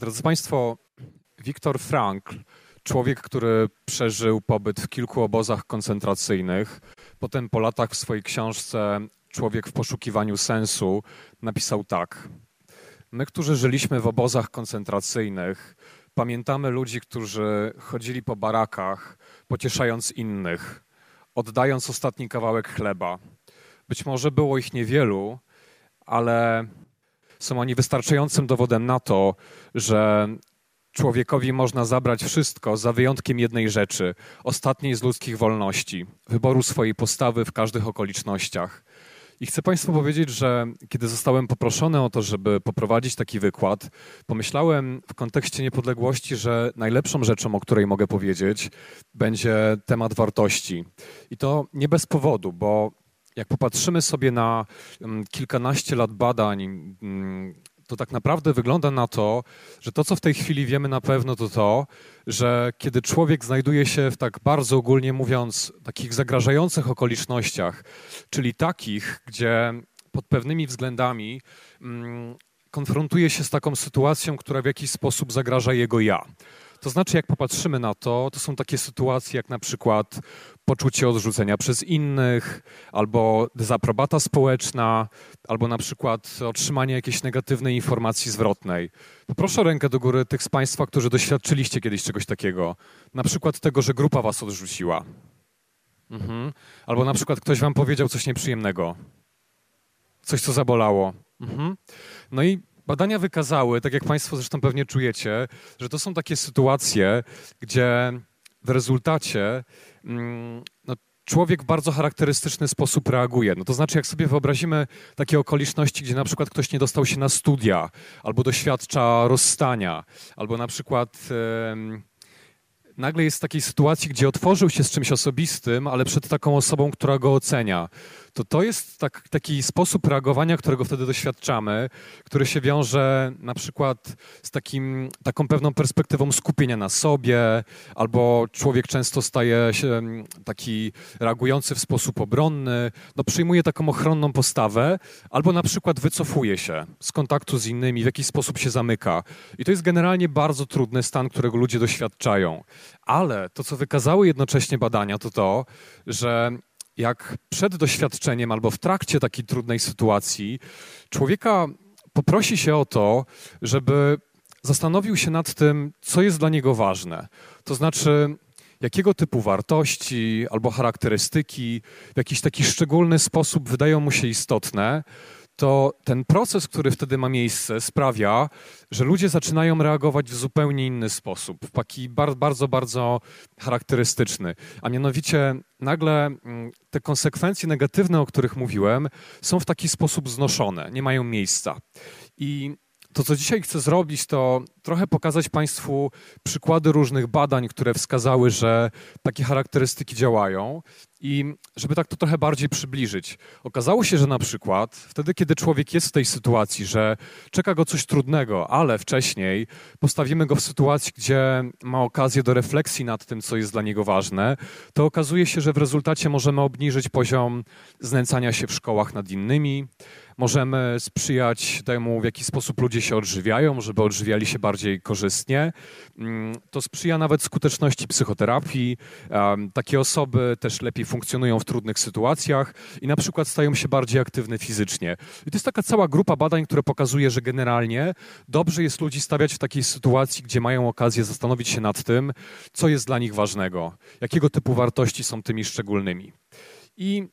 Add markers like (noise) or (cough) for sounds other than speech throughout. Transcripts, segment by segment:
Drodzy Państwo, Viktor Frankl, człowiek, który przeżył pobyt w kilku obozach koncentracyjnych, potem po latach w swojej książce Człowiek w poszukiwaniu sensu napisał tak. My, którzy żyliśmy w obozach koncentracyjnych, pamiętamy ludzi, którzy chodzili po barakach, pocieszając innych, oddając ostatni kawałek chleba. Być może było ich niewielu, ale są oni wystarczającym dowodem na to, że człowiekowi można zabrać wszystko za wyjątkiem jednej rzeczy, ostatniej z ludzkich wolności, wyboru swojej postawy w każdych okolicznościach. I chcę Państwu powiedzieć, że kiedy zostałem poproszony o to, żeby poprowadzić taki wykład, pomyślałem w kontekście niepodległości, że najlepszą rzeczą, o której mogę powiedzieć, będzie temat wartości. I to nie bez powodu, bo jak popatrzymy sobie na mm, kilkanaście lat badań, mm, to tak naprawdę wygląda na to, że to, co w tej chwili wiemy na pewno, to to, że kiedy człowiek znajduje się w tak bardzo ogólnie mówiąc, takich zagrażających okolicznościach, czyli takich, gdzie pod pewnymi względami mm, konfrontuje się z taką sytuacją, która w jakiś sposób zagraża jego ja. To znaczy, jak popatrzymy na to, to są takie sytuacje jak na przykład poczucie odrzucenia przez innych, albo dezaprobata społeczna, albo na przykład otrzymanie jakiejś negatywnej informacji zwrotnej. Poproszę o rękę do góry tych z Państwa, którzy doświadczyliście kiedyś czegoś takiego. Na przykład tego, że grupa Was odrzuciła. Mhm. Albo na przykład ktoś Wam powiedział coś nieprzyjemnego. Coś, co zabolało. Mhm. No i Badania wykazały, tak jak Państwo zresztą pewnie czujecie, że to są takie sytuacje, gdzie w rezultacie mm, no, człowiek w bardzo charakterystyczny sposób reaguje. No to znaczy, jak sobie wyobrazimy takie okoliczności, gdzie na przykład ktoś nie dostał się na studia, albo doświadcza rozstania, albo na przykład nagle jest w takiej sytuacji, gdzie otworzył się z czymś osobistym, ale przed taką osobą, która go ocenia to to jest tak, taki sposób reagowania, którego wtedy doświadczamy, który się wiąże na przykład z takim, taką pewną perspektywą skupienia na sobie, albo człowiek często staje się mm, taki reagujący w sposób obronny, no przyjmuje taką ochronną postawę, albo na przykład wycofuje się z kontaktu z innymi, w jakiś sposób się zamyka. I to jest generalnie bardzo trudny stan, którego ludzie doświadczają. Ale to, co wykazały jednocześnie badania, to to, że jak przed doświadczeniem albo w trakcie takiej trudnej sytuacji człowieka poprosi się o to, żeby zastanowił się nad tym, co jest dla niego ważne. To znaczy, jakiego typu wartości albo charakterystyki w jakiś taki szczególny sposób wydają mu się istotne, to ten proces, który wtedy ma miejsce, sprawia, że ludzie zaczynają reagować w zupełnie inny sposób, w taki bardzo, bardzo charakterystyczny. A mianowicie nagle mm, te konsekwencje negatywne, o których mówiłem, są w taki sposób znoszone, nie mają miejsca. I to, co dzisiaj chcę zrobić, to trochę pokazać Państwu przykłady różnych badań, które wskazały, że takie charakterystyki działają i żeby tak to trochę bardziej przybliżyć. Okazało się, że na przykład wtedy, kiedy człowiek jest w tej sytuacji, że czeka go coś trudnego, ale wcześniej postawimy go w sytuacji, gdzie ma okazję do refleksji nad tym, co jest dla niego ważne, to okazuje się, że w rezultacie możemy obniżyć poziom znęcania się w szkołach nad innymi, możemy sprzyjać temu, w jaki sposób ludzie się odżywiają, żeby odżywiali się bardziej korzystnie. Mm, to sprzyja nawet skuteczności psychoterapii. Takie osoby też lepiej funkcjonują w trudnych sytuacjach i na przykład stają się bardziej aktywne fizycznie. I to jest taka cała grupa badań, które pokazuje, że generalnie dobrze jest ludzi stawiać w takiej sytuacji, gdzie mają okazję zastanowić się nad tym, co jest dla nich ważnego, jakiego typu wartości są tymi szczególnymi. I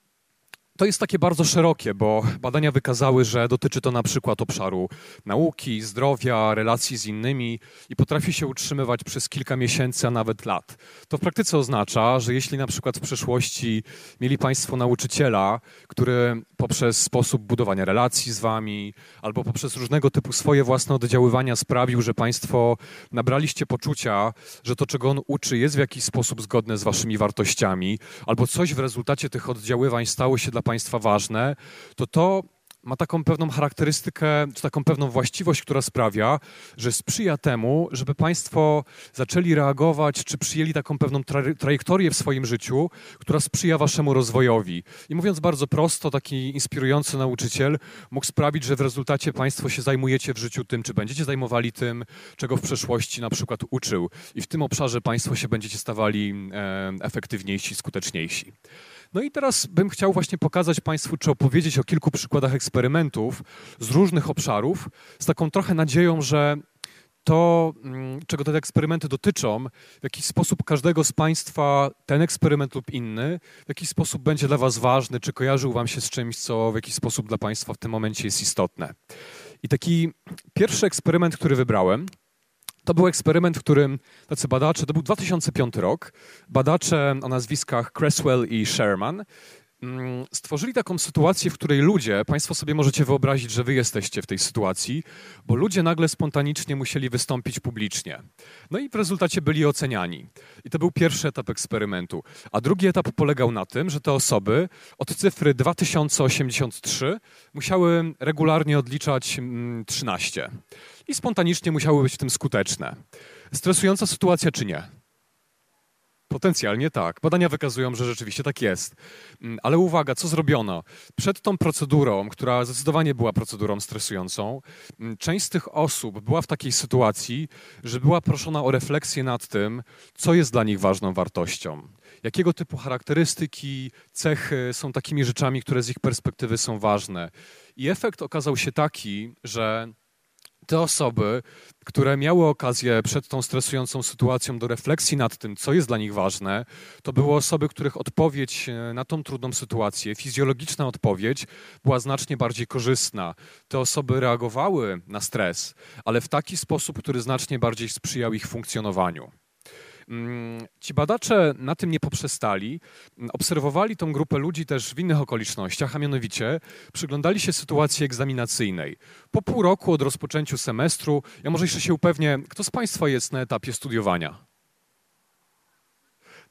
to jest takie bardzo szerokie, bo badania wykazały, że dotyczy to na przykład obszaru nauki, zdrowia, relacji z innymi i potrafi się utrzymywać przez kilka miesięcy, a nawet lat. To w praktyce oznacza, że jeśli na przykład w przeszłości mieli Państwo nauczyciela, który poprzez sposób budowania relacji z Wami albo poprzez różnego typu swoje własne oddziaływania sprawił, że Państwo nabraliście poczucia, że to, czego on uczy, jest w jakiś sposób zgodne z Waszymi wartościami, albo coś w rezultacie tych oddziaływań stało się dla państwa ważne, to to ma taką pewną charakterystykę, czy taką pewną właściwość, która sprawia, że sprzyja temu, żeby Państwo zaczęli reagować, czy przyjęli taką pewną tra trajektorię w swoim życiu, która sprzyja Waszemu rozwojowi. I mówiąc bardzo prosto, taki inspirujący nauczyciel mógł sprawić, że w rezultacie Państwo się zajmujecie w życiu tym, czy będziecie zajmowali tym, czego w przeszłości na przykład uczył. I w tym obszarze Państwo się będziecie stawali e, efektywniejsi, skuteczniejsi. No i teraz bym chciał właśnie pokazać Państwu, czy opowiedzieć o kilku przykładach eksperymentów z różnych obszarów, z taką trochę nadzieją, że to, mm, czego te eksperymenty dotyczą, w jakiś sposób każdego z Państwa ten eksperyment lub inny, w jakiś sposób będzie dla Was ważny, czy kojarzył Wam się z czymś, co w jakiś sposób dla Państwa w tym momencie jest istotne. I taki pierwszy eksperyment, który wybrałem, to był eksperyment, w którym tacy badacze, to był 2005 rok, badacze o nazwiskach Cresswell i Sherman stworzyli taką sytuację, w której ludzie, Państwo sobie możecie wyobrazić, że Wy jesteście w tej sytuacji, bo ludzie nagle spontanicznie musieli wystąpić publicznie. No i w rezultacie byli oceniani. I to był pierwszy etap eksperymentu. A drugi etap polegał na tym, że te osoby od cyfry 2083 musiały regularnie odliczać 13. Mm, i spontanicznie musiały być w tym skuteczne. Stresująca sytuacja czy nie? Potencjalnie tak. Badania wykazują, że rzeczywiście tak jest. Mm, ale uwaga, co zrobiono? Przed tą procedurą, która zdecydowanie była procedurą stresującą, mm, część z tych osób była w takiej sytuacji, że była proszona o refleksję nad tym, co jest dla nich ważną wartością. Jakiego typu charakterystyki, cechy są takimi rzeczami, które z ich perspektywy są ważne. I efekt okazał się taki, że te osoby, które miały okazję przed tą stresującą sytuacją do refleksji nad tym, co jest dla nich ważne, to były osoby, których odpowiedź e, na tą trudną sytuację, fizjologiczna odpowiedź, była znacznie bardziej korzystna. Te osoby reagowały na stres, ale w taki sposób, który znacznie bardziej sprzyjał ich funkcjonowaniu. Mm, ci badacze na tym nie poprzestali. Obserwowali tą grupę ludzi też w innych okolicznościach, a mianowicie przyglądali się sytuacji egzaminacyjnej. Po pół roku od rozpoczęciu semestru, ja może jeszcze się upewnię, kto z Państwa jest na etapie studiowania?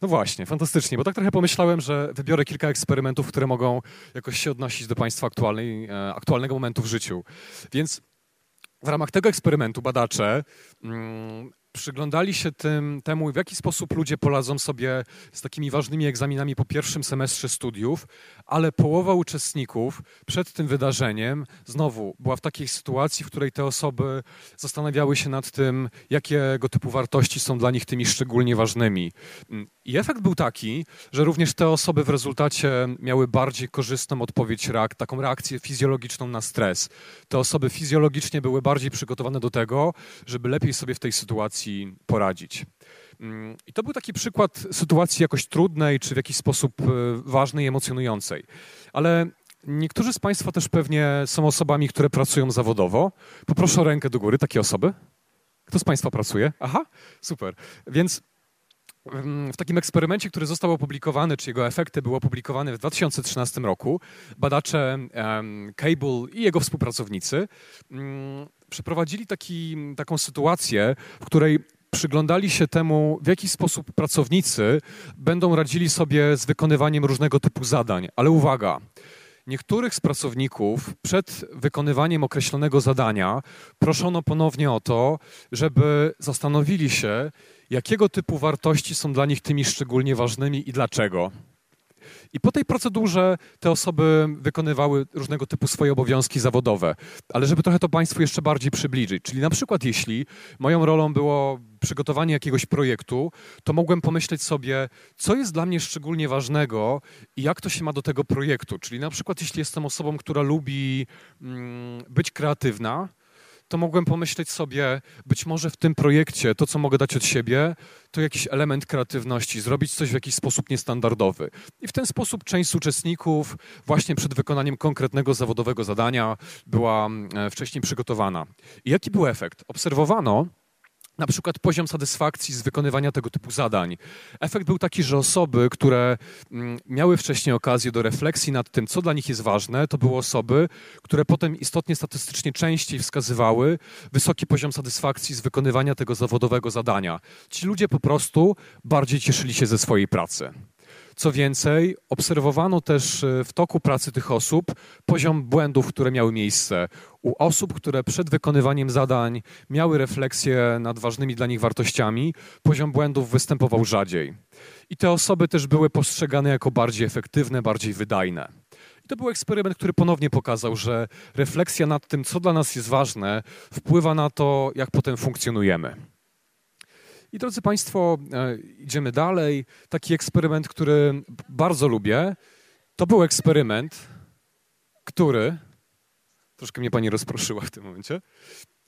No właśnie, fantastycznie, bo tak trochę pomyślałem, że wybiorę kilka eksperymentów, które mogą jakoś się odnosić do Państwa aktualnej, e, aktualnego momentu w życiu. Więc w ramach tego eksperymentu badacze mm, przyglądali się tym, temu, w jaki sposób ludzie poradzą sobie z takimi ważnymi egzaminami po pierwszym semestrze studiów, ale połowa uczestników przed tym wydarzeniem znowu była w takiej sytuacji, w której te osoby zastanawiały się nad tym, jakiego typu wartości są dla nich tymi szczególnie ważnymi. I efekt był taki, że również te osoby w rezultacie miały bardziej korzystną odpowiedź, reak taką reakcję fizjologiczną na stres. Te osoby fizjologicznie były bardziej przygotowane do tego, żeby lepiej sobie w tej sytuacji poradzić. Mm, I to był taki przykład sytuacji jakoś trudnej, czy w jakiś sposób e, ważnej, emocjonującej. Ale niektórzy z Państwa też pewnie są osobami, które pracują zawodowo. Poproszę o rękę do góry, takie osoby. Kto z Państwa pracuje? Aha, super. Więc w takim eksperymencie, który został opublikowany, czy jego efekty były opublikowane w 2013 roku, badacze Cable i jego współpracownicy przeprowadzili taki, taką sytuację, w której przyglądali się temu, w jaki sposób pracownicy będą radzili sobie z wykonywaniem różnego typu zadań. Ale uwaga, niektórych z pracowników przed wykonywaniem określonego zadania proszono ponownie o to, żeby zastanowili się, jakiego typu wartości są dla nich tymi szczególnie ważnymi i dlaczego. I po tej procedurze te osoby wykonywały różnego typu swoje obowiązki zawodowe. Ale żeby trochę to Państwu jeszcze bardziej przybliżyć, czyli na przykład jeśli moją rolą było przygotowanie jakiegoś projektu, to mogłem pomyśleć sobie, co jest dla mnie szczególnie ważnego i jak to się ma do tego projektu. Czyli na przykład jeśli jestem osobą, która lubi mm, być kreatywna, to mogłem pomyśleć sobie, być może w tym projekcie to, co mogę dać od siebie, to jakiś element kreatywności, zrobić coś w jakiś sposób niestandardowy. I w ten sposób część z uczestników właśnie przed wykonaniem konkretnego zawodowego zadania była mm, wcześniej przygotowana. I jaki był efekt? Obserwowano, na przykład poziom satysfakcji z wykonywania tego typu zadań. Efekt był taki, że osoby, które mm, miały wcześniej okazję do refleksji nad tym, co dla nich jest ważne, to były osoby, które potem istotnie statystycznie częściej wskazywały wysoki poziom satysfakcji z wykonywania tego zawodowego zadania. Ci ludzie po prostu bardziej cieszyli się ze swojej pracy. Co więcej, obserwowano też e, w toku pracy tych osób poziom błędów, które miały miejsce. U osób, które przed wykonywaniem zadań miały refleksję nad ważnymi dla nich wartościami, poziom błędów występował rzadziej. I te osoby też były postrzegane jako bardziej efektywne, bardziej wydajne. I to był eksperyment, który ponownie pokazał, że refleksja nad tym, co dla nas jest ważne, wpływa na to, jak potem funkcjonujemy. I drodzy Państwo, e, idziemy dalej. Taki eksperyment, który bardzo lubię, to był eksperyment, który. Troszkę mnie Pani rozproszyła w tym momencie.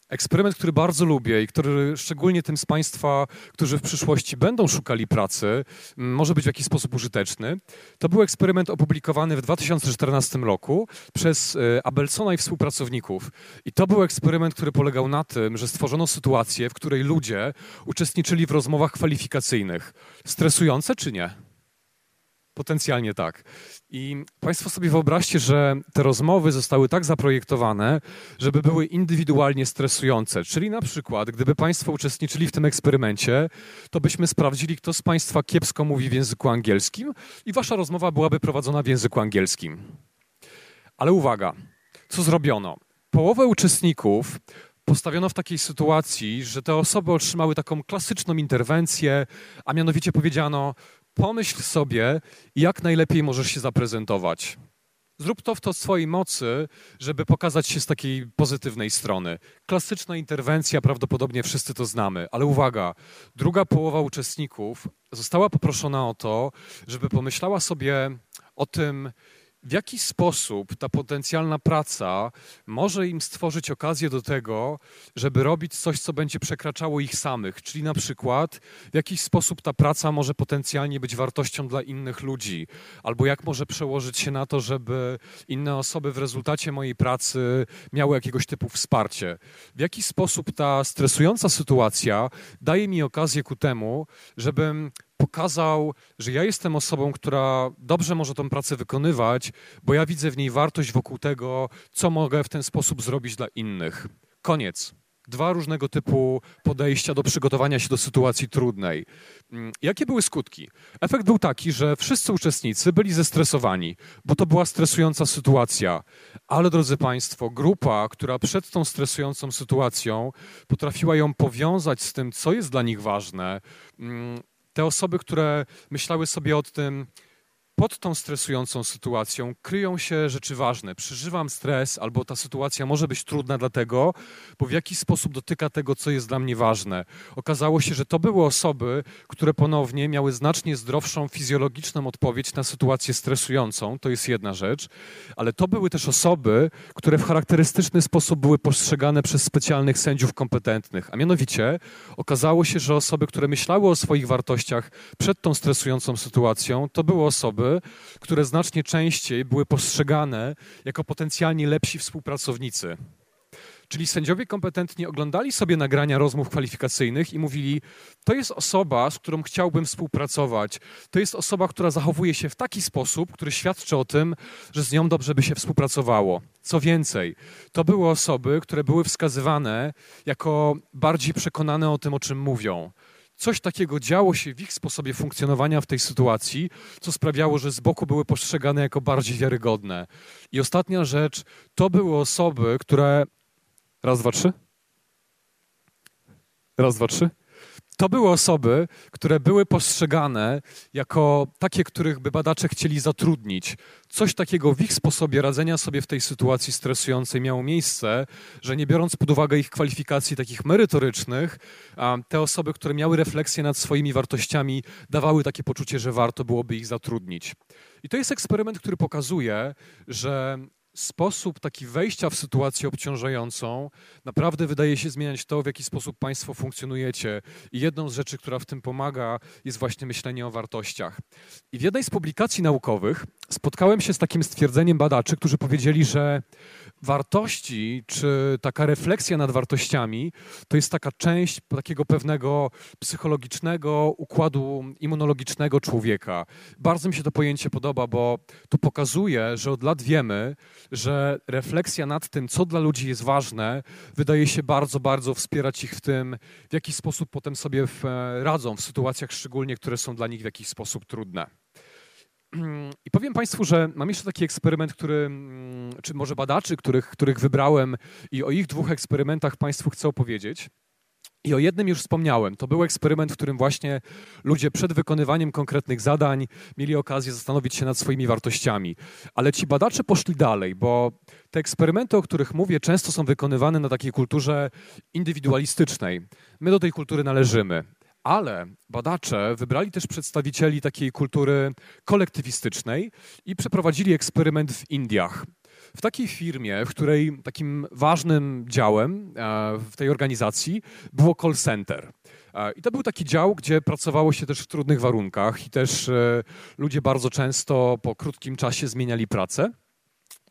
Eksperyment, który bardzo lubię i który szczególnie tym z Państwa, którzy w przyszłości będą szukali pracy, może być w jakiś sposób użyteczny. To był eksperyment opublikowany w 2014 roku przez e, Abelsona i współpracowników. I to był eksperyment, który polegał na tym, że stworzono sytuację, w której ludzie uczestniczyli w rozmowach kwalifikacyjnych. Stresujące czy nie? Potencjalnie tak. I Państwo sobie wyobraźcie, że te rozmowy zostały tak zaprojektowane, żeby były indywidualnie stresujące. Czyli na przykład, gdyby Państwo uczestniczyli w tym eksperymencie, to byśmy sprawdzili, kto z Państwa kiepsko mówi w języku angielskim i Wasza rozmowa byłaby prowadzona w języku angielskim. Ale uwaga, co zrobiono? Połowę uczestników postawiono w takiej sytuacji, że te osoby otrzymały taką klasyczną interwencję, a mianowicie powiedziano: pomyśl sobie, jak najlepiej możesz się zaprezentować. Zrób to w to swojej mocy, żeby pokazać się z takiej pozytywnej strony. Klasyczna interwencja, prawdopodobnie wszyscy to znamy, ale uwaga, druga połowa uczestników została poproszona o to, żeby pomyślała sobie o tym, w jaki sposób ta potencjalna praca może im stworzyć okazję do tego, żeby robić coś, co będzie przekraczało ich samych. Czyli na przykład, w jakiś sposób ta praca może potencjalnie być wartością dla innych ludzi, albo jak może przełożyć się na to, żeby inne osoby w rezultacie mojej pracy miały jakiegoś typu wsparcie. W jaki sposób ta stresująca sytuacja daje mi okazję ku temu, żebym pokazał, że ja jestem osobą, która dobrze może tą pracę wykonywać, bo ja widzę w niej wartość wokół tego, co mogę w ten sposób zrobić dla innych. Koniec. Dwa różnego typu podejścia do przygotowania się do sytuacji trudnej. Mm, jakie były skutki? Efekt był taki, że wszyscy uczestnicy byli zestresowani, bo to była stresująca sytuacja. Ale drodzy Państwo, grupa, która przed tą stresującą sytuacją potrafiła ją powiązać z tym, co jest dla nich ważne, mm, te osoby, które myślały sobie o tym, pod tą stresującą sytuacją kryją się rzeczy ważne. Przeżywam stres, albo ta sytuacja może być trudna dlatego, bo w jakiś sposób dotyka tego, co jest dla mnie ważne. Okazało się, że to były osoby, które ponownie miały znacznie zdrowszą fizjologiczną odpowiedź na sytuację stresującą. To jest jedna rzecz, ale to były też osoby, które w charakterystyczny sposób były postrzegane przez specjalnych sędziów kompetentnych. A mianowicie okazało się, że osoby, które myślały o swoich wartościach przed tą stresującą sytuacją, to były które znacznie częściej były postrzegane jako potencjalnie lepsi współpracownicy. Czyli sędziowie kompetentni oglądali sobie nagrania rozmów kwalifikacyjnych i mówili: To jest osoba, z którą chciałbym współpracować. To jest osoba, która zachowuje się w taki sposób, który świadczy o tym, że z nią dobrze by się współpracowało. Co więcej, to były osoby, które były wskazywane jako bardziej przekonane o tym, o czym mówią coś takiego działo się w ich sposobie funkcjonowania w tej sytuacji, co sprawiało, że z boku były postrzegane jako bardziej wiarygodne. I ostatnia rzecz, to były osoby, które. Raz, dwa, trzy. Raz, dwa, trzy to były osoby, które były postrzegane jako takie, których by badacze chcieli zatrudnić. Coś takiego w ich sposobie radzenia sobie w tej sytuacji stresującej miało miejsce, że nie biorąc pod uwagę ich kwalifikacji takich merytorycznych, te osoby, które miały refleksję nad swoimi wartościami, dawały takie poczucie, że warto byłoby ich zatrudnić. I to jest eksperyment, który pokazuje, że sposób taki wejścia w sytuację obciążającą naprawdę wydaje się zmieniać to, w jaki sposób Państwo funkcjonujecie. I jedną z rzeczy, która w tym pomaga, jest właśnie myślenie o wartościach. I w jednej z publikacji naukowych spotkałem się z takim stwierdzeniem badaczy, którzy powiedzieli, że wartości, czy taka refleksja nad wartościami, to jest taka część takiego pewnego psychologicznego układu immunologicznego człowieka. Bardzo mi się to pojęcie podoba, bo to pokazuje, że od lat wiemy, że refleksja nad tym, co dla ludzi jest ważne, wydaje się bardzo, bardzo wspierać ich w tym, w jaki sposób potem sobie radzą w sytuacjach szczególnie, które są dla nich w jakiś sposób trudne. (clears throat) I powiem Państwu, że mam jeszcze taki eksperyment, który, mm, czy może badaczy, których, których wybrałem i o ich dwóch eksperymentach Państwu chcę opowiedzieć. I o jednym już wspomniałem. To był eksperyment, w którym właśnie ludzie przed wykonywaniem konkretnych zadań mieli okazję zastanowić się nad swoimi wartościami. Ale ci badacze poszli dalej, bo te eksperymenty, o których mówię, często są wykonywane na takiej kulturze indywidualistycznej. My do tej kultury należymy. Ale badacze wybrali też przedstawicieli takiej kultury kolektywistycznej i przeprowadzili eksperyment w Indiach w takiej firmie, w której takim ważnym działem e, w tej organizacji było call center. E, I to był taki dział, gdzie pracowało się też w trudnych warunkach i też e, ludzie bardzo często po krótkim czasie zmieniali pracę.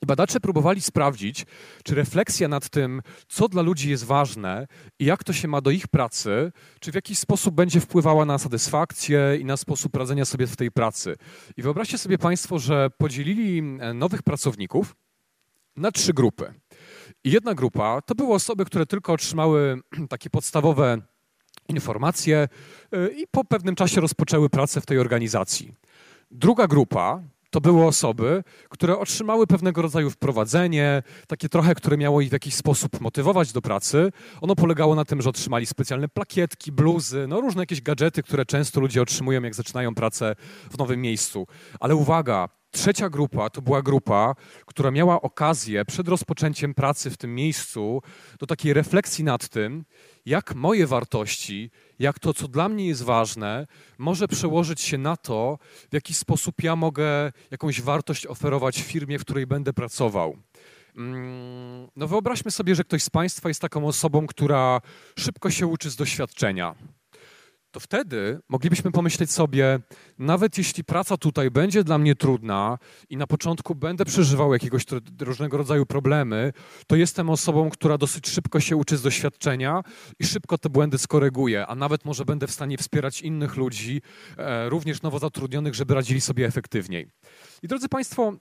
I badacze próbowali sprawdzić, czy refleksja nad tym, co dla ludzi jest ważne i jak to się ma do ich pracy, czy w jakiś sposób będzie wpływała na satysfakcję i na sposób radzenia sobie w tej pracy. I wyobraźcie sobie Państwo, że podzielili nowych pracowników na trzy grupy. Jedna grupa to były osoby, które tylko otrzymały (clears throat) takie podstawowe informacje y, i po pewnym czasie rozpoczęły pracę w tej organizacji. Druga grupa to były osoby, które otrzymały pewnego rodzaju wprowadzenie, takie trochę, które miało ich w jakiś sposób motywować do pracy. Ono polegało na tym, że otrzymali specjalne plakietki, bluzy, no różne jakieś gadżety, które często ludzie otrzymują, jak zaczynają pracę w nowym miejscu. Ale uwaga, Trzecia grupa to była grupa, która miała okazję przed rozpoczęciem pracy w tym miejscu do takiej refleksji nad tym, jak moje wartości, jak to, co dla mnie jest ważne, może przełożyć się na to, w jaki sposób ja mogę jakąś wartość oferować firmie, w której będę pracował. Mm, no wyobraźmy sobie, że ktoś z Państwa jest taką osobą, która szybko się uczy z doświadczenia to wtedy moglibyśmy pomyśleć sobie, nawet jeśli praca tutaj będzie dla mnie trudna i na początku będę przeżywał jakiegoś różnego rodzaju problemy, to jestem osobą, która dosyć szybko się uczy z doświadczenia i szybko te błędy skoryguje, a nawet może będę w stanie wspierać innych ludzi, e, również nowo zatrudnionych, żeby radzili sobie efektywniej. I drodzy Państwo,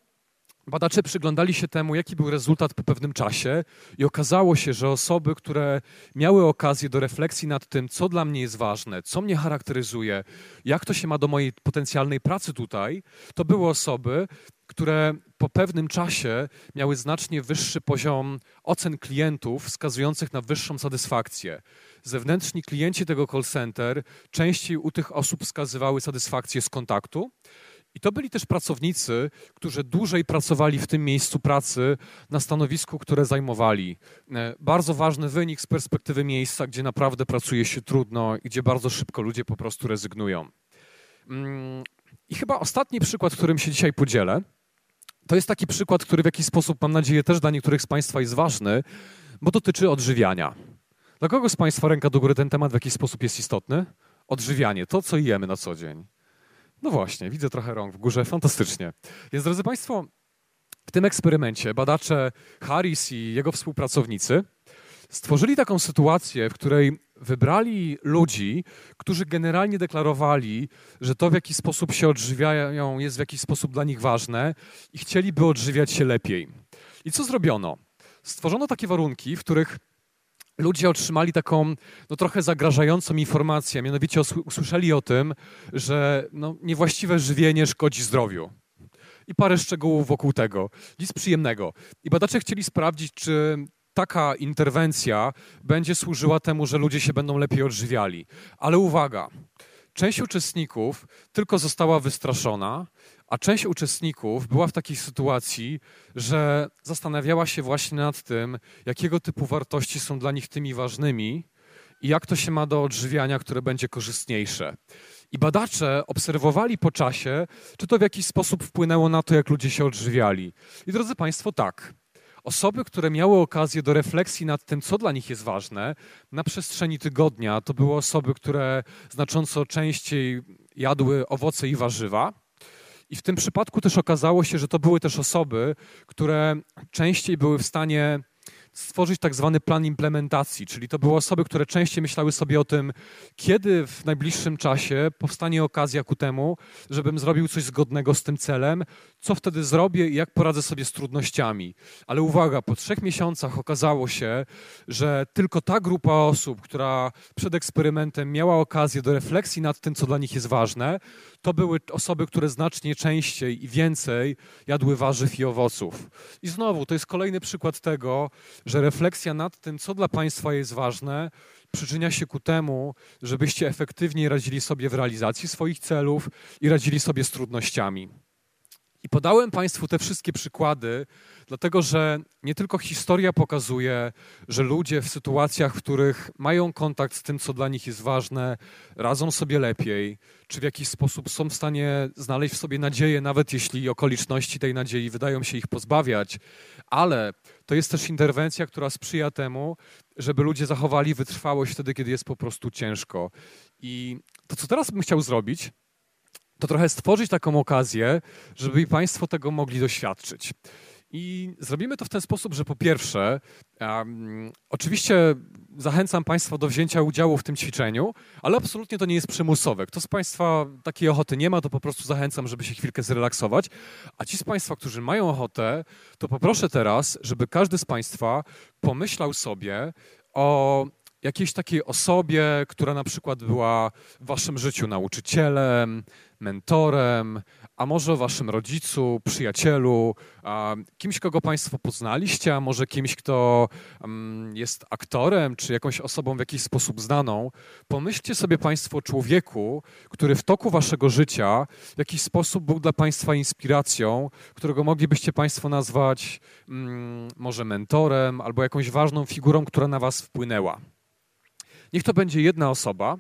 Badacze przyglądali się temu, jaki był rezultat po pewnym czasie, i okazało się, że osoby, które miały okazję do refleksji nad tym, co dla mnie jest ważne, co mnie charakteryzuje, jak to się ma do mojej potencjalnej pracy tutaj, to były osoby, które po pewnym czasie miały znacznie wyższy poziom ocen klientów, wskazujących na wyższą satysfakcję. Zewnętrzni klienci tego call center częściej u tych osób wskazywały satysfakcję z kontaktu, i to byli też pracownicy, którzy dłużej pracowali w tym miejscu pracy na stanowisku, które zajmowali. E, bardzo ważny wynik z perspektywy miejsca, gdzie naprawdę pracuje się trudno i gdzie bardzo szybko ludzie po prostu rezygnują. Mm, I chyba ostatni przykład, którym się dzisiaj podzielę, to jest taki przykład, który w jakiś sposób, mam nadzieję, też dla niektórych z Państwa jest ważny, bo dotyczy odżywiania. Dla kogo z Państwa ręka do góry ten temat w jakiś sposób jest istotny? Odżywianie, to co jemy na co dzień. No właśnie, widzę trochę rąk w górze, fantastycznie. Więc drodzy Państwo, w tym eksperymencie badacze Harris i jego współpracownicy stworzyli taką sytuację, w której wybrali ludzi, którzy generalnie deklarowali, że to w jaki sposób się odżywiają jest w jakiś sposób dla nich ważne i chcieliby odżywiać się lepiej. I co zrobiono? Stworzono takie warunki, w których ludzie otrzymali taką no, trochę zagrażającą informację, mianowicie usłyszeli o tym, że no, niewłaściwe żywienie szkodzi zdrowiu. I parę szczegółów wokół tego. Nic przyjemnego. I badacze chcieli sprawdzić, czy taka interwencja będzie służyła temu, że ludzie się będą lepiej odżywiali. Ale uwaga, część uczestników tylko została wystraszona, a część uczestników była w takiej sytuacji, że zastanawiała się właśnie nad tym, jakiego typu wartości są dla nich tymi ważnymi i jak to się ma do odżywiania, które będzie korzystniejsze. I badacze obserwowali po czasie, czy to w jakiś sposób wpłynęło na to, jak ludzie się odżywiali. I drodzy Państwo, tak. Osoby, które miały okazję do refleksji nad tym, co dla nich jest ważne, na przestrzeni tygodnia to były osoby, które znacząco częściej jadły owoce i warzywa. I w tym przypadku też okazało się, że to były też osoby, które częściej były w stanie stworzyć tak zwany plan implementacji, czyli to były osoby, które częściej myślały sobie o tym, kiedy w najbliższym czasie powstanie okazja ku temu, żebym zrobił coś zgodnego z tym celem, co wtedy zrobię i jak poradzę sobie z trudnościami. Ale uwaga, po trzech miesiącach okazało się, że tylko ta grupa osób, która przed eksperymentem miała okazję do refleksji nad tym, co dla nich jest ważne, to były osoby, które znacznie częściej i więcej jadły warzyw i owoców. I znowu, to jest kolejny przykład tego, że refleksja nad tym, co dla Państwa jest ważne, przyczynia się ku temu, żebyście efektywniej radzili sobie w realizacji swoich celów i radzili sobie z trudnościami. I podałem Państwu te wszystkie przykłady, dlatego że nie tylko historia pokazuje, że ludzie w sytuacjach, w których mają kontakt z tym, co dla nich jest ważne, radzą sobie lepiej, czy w jakiś sposób są w stanie znaleźć w sobie nadzieję, nawet jeśli okoliczności tej nadziei wydają się ich pozbawiać, ale to jest też interwencja, która sprzyja temu, żeby ludzie zachowali wytrwałość wtedy, kiedy jest po prostu ciężko. I to, co teraz bym chciał zrobić, to trochę stworzyć taką okazję, żeby Państwo tego mogli doświadczyć. I zrobimy to w ten sposób, że po pierwsze, um, oczywiście zachęcam Państwa do wzięcia udziału w tym ćwiczeniu, ale absolutnie to nie jest przymusowe. Kto z Państwa takiej ochoty nie ma, to po prostu zachęcam, żeby się chwilkę zrelaksować. A ci z Państwa, którzy mają ochotę, to poproszę teraz, żeby każdy z Państwa pomyślał sobie o jakiejś takiej osobie, która na przykład była w Waszym życiu nauczycielem, mentorem, a może waszym rodzicu, przyjacielu, kimś, kogo państwo poznaliście, a może kimś, kto mm, jest aktorem, czy jakąś osobą w jakiś sposób znaną. Pomyślcie sobie państwo o człowieku, który w toku waszego życia w jakiś sposób był dla państwa inspiracją, którego moglibyście państwo nazwać mm, może mentorem albo jakąś ważną figurą, która na was wpłynęła. Niech to będzie jedna osoba,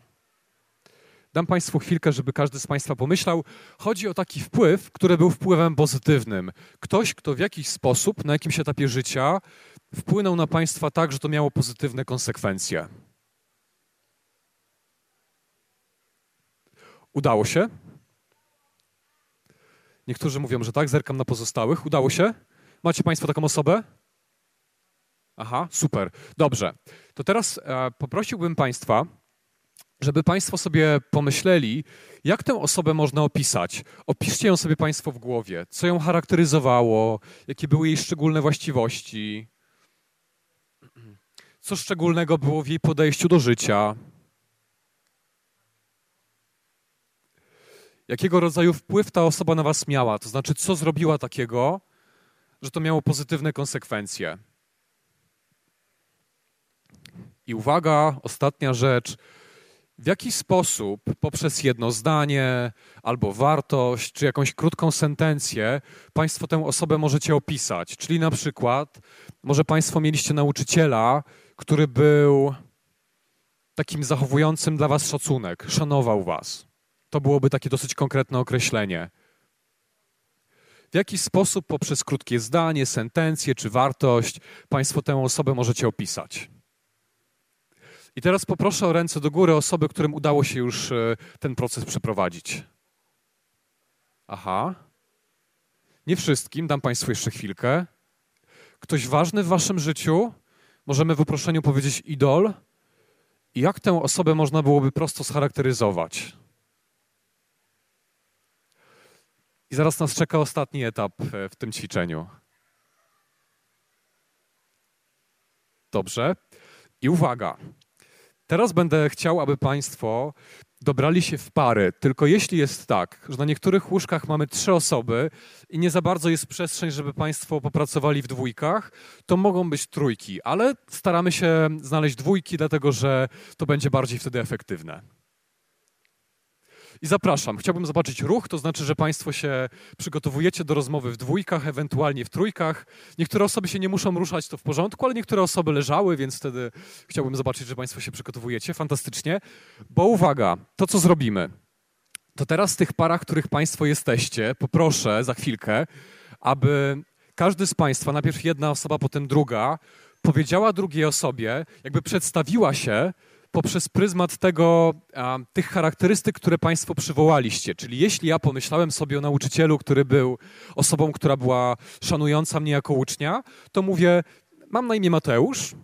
Dam Państwu chwilkę, żeby każdy z Państwa pomyślał. Chodzi o taki wpływ, który był wpływem pozytywnym. Ktoś, kto w jakiś sposób, na jakimś etapie życia wpłynął na Państwa tak, że to miało pozytywne konsekwencje. Udało się? Niektórzy mówią, że tak, zerkam na pozostałych. Udało się? Macie Państwo taką osobę? Aha, super. Dobrze. To teraz e, poprosiłbym Państwa, żeby Państwo sobie pomyśleli, jak tę osobę można opisać. Opiszcie ją sobie Państwo w głowie, co ją charakteryzowało, jakie były jej szczególne właściwości, co szczególnego było w jej podejściu do życia. Jakiego rodzaju wpływ ta osoba na Was miała, to znaczy, co zrobiła takiego, że to miało pozytywne konsekwencje. I uwaga, ostatnia rzecz w jaki sposób poprzez jedno zdanie albo wartość, czy jakąś krótką sentencję Państwo tę osobę możecie opisać. Czyli na przykład, może Państwo mieliście nauczyciela, który był takim zachowującym dla Was szacunek, szanował Was. To byłoby takie dosyć konkretne określenie. W jaki sposób poprzez krótkie zdanie, sentencję czy wartość Państwo tę osobę możecie opisać? I teraz poproszę o ręce do góry osoby, którym udało się już e, ten proces przeprowadzić. Aha. Nie wszystkim, dam Państwu jeszcze chwilkę. Ktoś ważny w Waszym życiu? Możemy w uproszczeniu powiedzieć idol. I jak tę osobę można byłoby prosto scharakteryzować? I zaraz nas czeka ostatni etap e, w tym ćwiczeniu. Dobrze. I uwaga, Teraz będę chciał, aby Państwo dobrali się w pary. Tylko jeśli jest tak, że na niektórych łóżkach mamy trzy osoby i nie za bardzo jest przestrzeń, żeby Państwo popracowali w dwójkach, to mogą być trójki, ale staramy się znaleźć dwójki, dlatego że to będzie bardziej wtedy efektywne. I zapraszam. Chciałbym zobaczyć ruch, to znaczy, że Państwo się przygotowujecie do rozmowy w dwójkach, ewentualnie w trójkach. Niektóre osoby się nie muszą ruszać, to w porządku, ale niektóre osoby leżały, więc wtedy chciałbym zobaczyć, że Państwo się przygotowujecie. Fantastycznie. Bo uwaga, to co zrobimy, to teraz w tych parach, których Państwo jesteście, poproszę za chwilkę, aby każdy z Państwa, najpierw jedna osoba, potem druga, powiedziała drugiej osobie, jakby przedstawiła się poprzez pryzmat tego, a, tych charakterystyk, które Państwo przywołaliście. Czyli jeśli ja pomyślałem sobie o nauczycielu, który był osobą, która była szanująca mnie jako ucznia, to mówię, mam na imię Mateusz.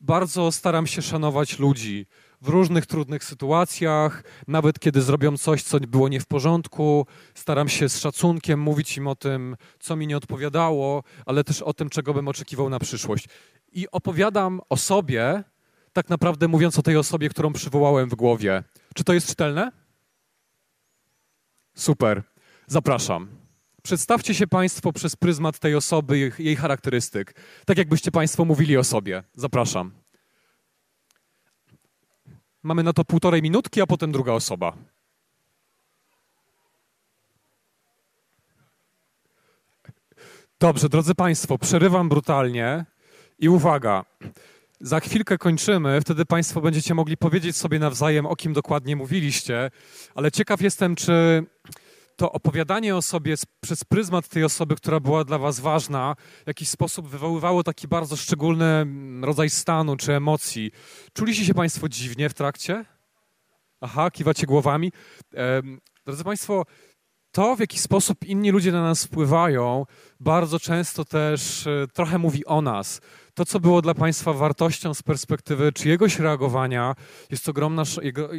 Bardzo staram się szanować ludzi w różnych trudnych sytuacjach, nawet kiedy zrobią coś, co było nie w porządku. Staram się z szacunkiem mówić im o tym, co mi nie odpowiadało, ale też o tym, czego bym oczekiwał na przyszłość. I opowiadam o sobie, tak naprawdę mówiąc o tej osobie, którą przywołałem w głowie. Czy to jest czytelne? Super. Zapraszam. Przedstawcie się Państwo przez pryzmat tej osoby, jej, charakterystyk. Tak jakbyście Państwo mówili o sobie. Zapraszam. Mamy na to półtorej minutki, a potem druga osoba. Dobrze, drodzy Państwo, przerywam brutalnie i uwaga. Za chwilkę kończymy, wtedy Państwo będziecie mogli powiedzieć sobie nawzajem, o kim dokładnie mówiliście, ale ciekaw jestem, czy to opowiadanie o sobie przez pryzmat tej osoby, która była dla Was ważna, w jakiś sposób wywoływało taki bardzo szczególny mm, rodzaj stanu czy emocji. Czuliście się Państwo dziwnie w trakcie? Aha, kiwacie głowami. Drodzy Państwo, to, w jaki sposób inni ludzie na nas wpływają, bardzo często też e, trochę mówi o nas. To, co było dla Państwa wartością z perspektywy czyjegoś reagowania, jest ogromna,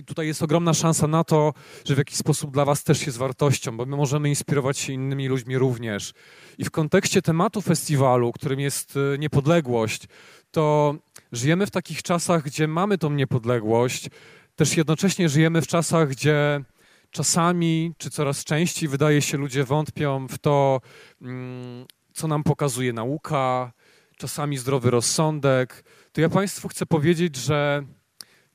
tutaj jest ogromna szansa na to, że w jakiś sposób dla Was też jest wartością, bo my możemy inspirować się innymi ludźmi również. I w kontekście tematu festiwalu, którym jest e, niepodległość, to żyjemy w takich czasach, gdzie mamy tą niepodległość, też jednocześnie żyjemy w czasach, gdzie czasami, czy coraz częściej wydaje się, ludzie wątpią w to, mm, co nam pokazuje nauka, czasami zdrowy rozsądek. To ja Państwu chcę powiedzieć, że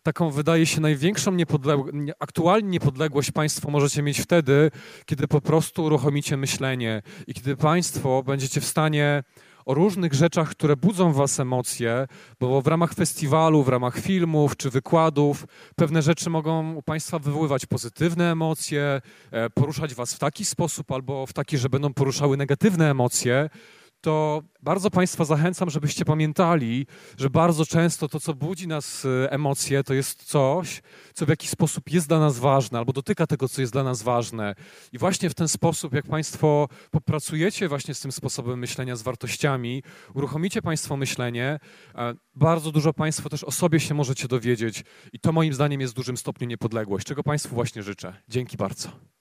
taką wydaje się największą niepodległość, aktualnie niepodległość Państwo możecie mieć wtedy, kiedy po prostu uruchomicie myślenie i kiedy Państwo będziecie w stanie o różnych rzeczach, które budzą w Was emocje, bo w ramach festiwalu, w ramach filmów czy wykładów pewne rzeczy mogą u Państwa wywoływać pozytywne emocje, e, poruszać Was w taki sposób albo w taki, że będą poruszały negatywne emocje to bardzo Państwa zachęcam, żebyście pamiętali, że bardzo często to, co budzi nas e, emocje, to jest coś, co w jakiś sposób jest dla nas ważne albo dotyka tego, co jest dla nas ważne. I właśnie w ten sposób, jak Państwo popracujecie właśnie z tym sposobem myślenia, z wartościami, uruchomicie Państwo myślenie, bardzo dużo Państwo też o sobie się możecie dowiedzieć. I to moim zdaniem jest w dużym stopniu niepodległość, czego Państwu właśnie życzę. Dzięki bardzo.